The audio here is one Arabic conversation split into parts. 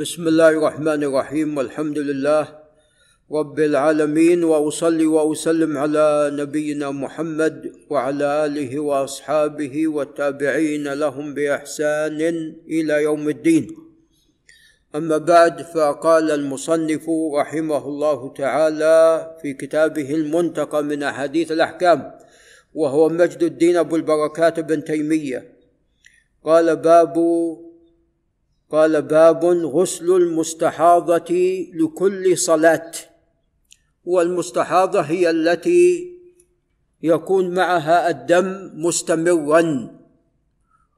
بسم الله الرحمن الرحيم والحمد لله رب العالمين واصلي واسلم على نبينا محمد وعلى اله واصحابه والتابعين لهم باحسان إلى يوم الدين اما بعد فقال المصنف رحمه الله تعالى في كتابه المنتقى من احاديث الاحكام وهو مجد الدين ابو البركات بن تيميه قال باب قال باب غسل المستحاضة لكل صلاة والمستحاضة هي التي يكون معها الدم مستمرا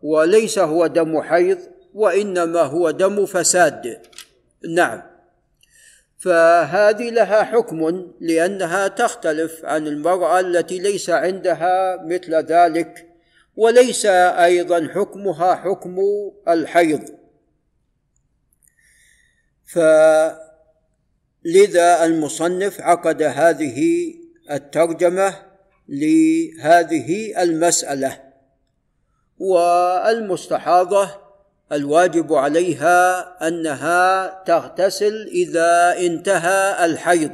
وليس هو دم حيض وإنما هو دم فساد. نعم. فهذه لها حكم لأنها تختلف عن المرأة التي ليس عندها مثل ذلك وليس أيضا حكمها حكم الحيض. فلذا المصنف عقد هذه الترجمة لهذه المسألة والمستحاضة الواجب عليها أنها تغتسل إذا انتهى الحيض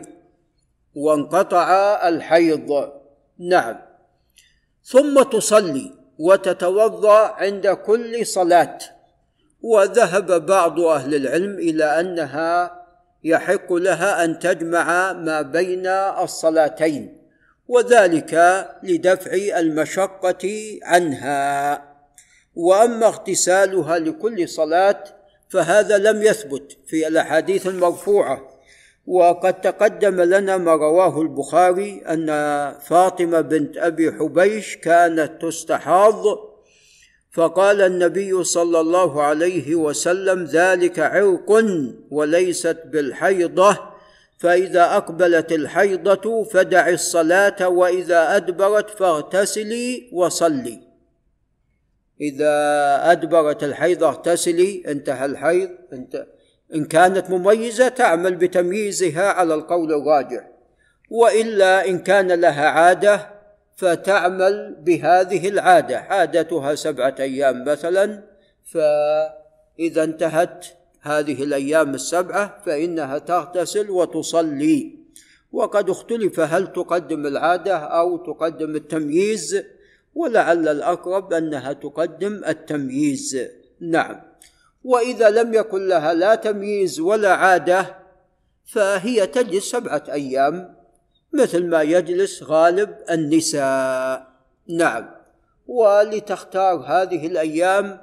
وانقطع الحيض. نعم. ثم تصلي وتتوضأ عند كل صلاة. وذهب بعض أهل العلم إلى أنها يحق لها أن تجمع ما بين الصلاتين وذلك لدفع المشقة عنها. وأما اغتسالها لكل صلاة فهذا لم يثبت في الأحاديث المرفوعة. وقد تقدم لنا ما رواه البخاري أن فاطمة بنت أبي حبيش كانت تستحاض فقال النبي صلى الله عليه وسلم ذلك عرق وليست بالحيضة فإذا أقبلت الحيضة فدع الصلاة وإذا أدبرت فاغتسلي وصلي. إذا أدبرت الحيضة اغتسلي انتهى الحيض انت إن كانت مميزة تعمل بتمييزها على القول الراجح وإلا إن كان لها عادة فتعمل بهذه العادة عادتها سبعة أيام مثلا فإذا انتهت هذه الأيام السبعة فإنها تغتسل وتصلي. وقد اختلف هل تقدم العادة أو تقدم التمييز ولعل الأقرب أنها تقدم التمييز. نعم. وإذا لم يكن لها لا تمييز ولا عادة فهي تجلس سبعة أيام. مثل ما يجلس غالب النساء. نعم. ولتختار هذه الأيام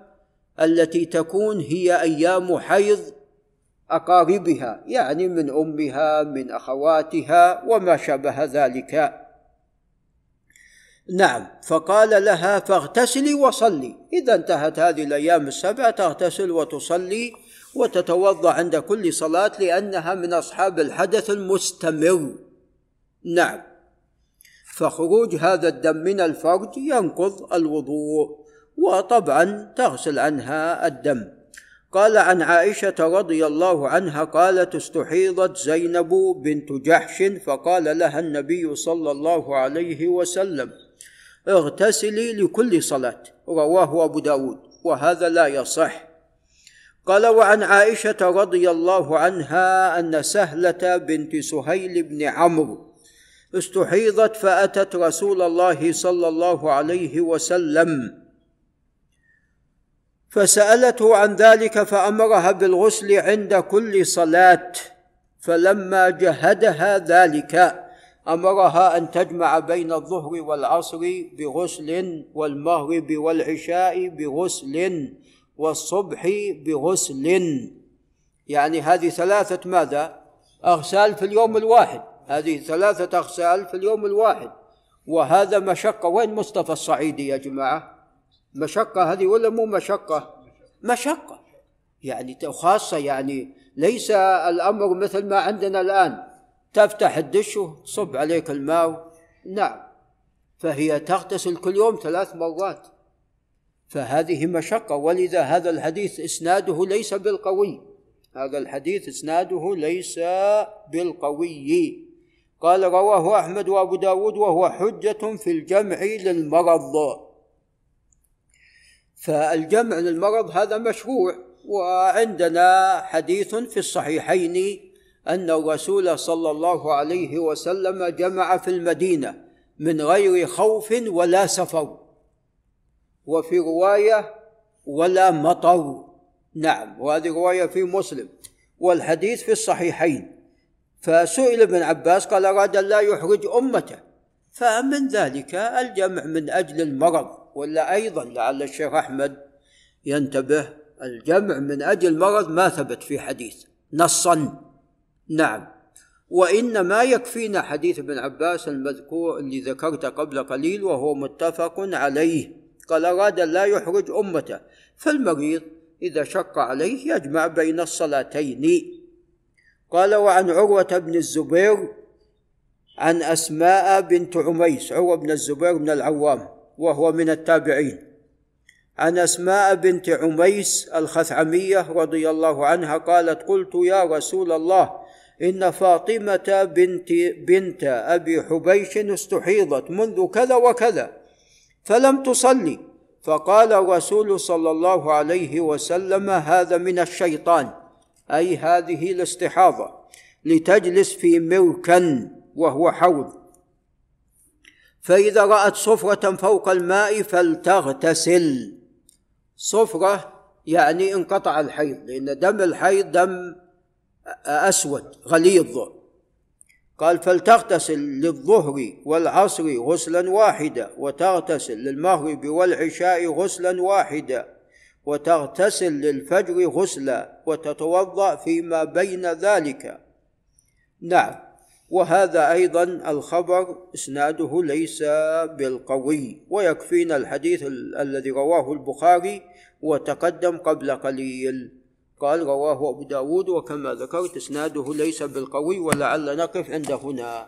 التي تكون هي أيام حيض أقاربها يعني من أمها من أخواتها وما شابه ذلك. نعم. فقال لها فاغتسلي وصلي. إذا انتهت هذه الأيام السبعه تغتسل وتصلي وتتوضأ عند كل صلاة لأنها من أصحاب الحدث المستمر. نعم. فخروج هذا الدم من الفرج ينقض الوضوء وطبعا تغسل عنها الدم. قال عن عائشة رضي الله عنها قالت استحيضت زينب بنت جحش فقال لها النبي صلى الله عليه وسلم اغتسلي لكل صلاة. رواه أبو داود وهذا لا يصح. قال وعن عائشة رضي الله عنها أن سهلة بنت سهيل بن عمرو استحيضت فأتت رسول الله صلى الله عليه وسلم. فسألته عن ذلك فأمرها بالغسل عند كل صلاة. فلما جهدها ذلك أمرها أن تجمع بين الظهر والعصر بغسل والمغرب والعشاء بغسل والصبح بغسل. يعني هذه ثلاثة ماذا؟ أغسال في اليوم الواحد. هذه ثلاثة أغسال في اليوم الواحد. وهذا مشقة. وين مصطفى الصعيدي يا جماعة؟ مشقة هذه ولا مو مشقة؟ مشقة. يعني خاصة يعني ليس الأمر مثل ما عندنا الآن. تفتح الدش وتصب عليك الماء. نعم. فهي تغتسل كل يوم ثلاث مرات. فهذه مشقة. ولذا هذا الحديث إسناده ليس بالقوي. هذا الحديث إسناده ليس بالقوي. قال رواه أحمد وأبو داود وهو حجة في الجمع للمرض. فالجمع للمرض هذا مشروع وعندنا حديث في الصحيحين أن الرسول صلى الله عليه وسلم جمع في المدينة من غير خوف ولا سفر وفي رواية ولا مطر. نعم وهذه رواية في مسلم والحديث في الصحيحين. فسئل ابن عباس قال أراد أن لا يحرج أمته. فمن ذلك الجمع من أجل المرض ولا أيضا لعل الشيخ أحمد ينتبه الجمع من أجل المرض ما ثبت في حديث. نصا. نعم. وإنما يكفينا حديث ابن عباس المذكور اللي ذكرته قبل قليل وهو متفق عليه. قال أراد لا يحرج أمته. فالمريض إذا شق عليه يجمع بين الصلاتين. قال وعن عروة بن الزبير عن أسماء بنت عميس عروة بن الزبير بن العوام وهو من التابعين. عن أسماء بنت عميس الخثعمية رضي الله عنها قالت قلت يا رسول الله إن فاطمة بنت بنت أبي حبيش استحيضت منذ كذا وكذا فلم تصلي. فقال الرسول صلى الله عليه وسلم هذا من الشيطان. أي هذه الاستحاضة لتجلس في مركا وهو حوض. فإذا رأت صفرة فوق الماء فلتغتسل. صفرة يعني انقطع الحيض لأن دم الحيض دم أسود غليظ. قال فلتغتسل للظهر والعصر غسلا واحدا وتغتسل للمغرب والعشاء غسلا واحدا. وتغتسل للفجر غسلا وتتوضأ فيما بين ذلك. نعم وهذا أيضا الخبر إسناده ليس بالقوي ويكفينا الحديث الذي رواه البخاري وتقدم قبل قليل. قال رواه أبو داود وكما ذكرت إسناده ليس بالقوي ولعل نقف عند هنا.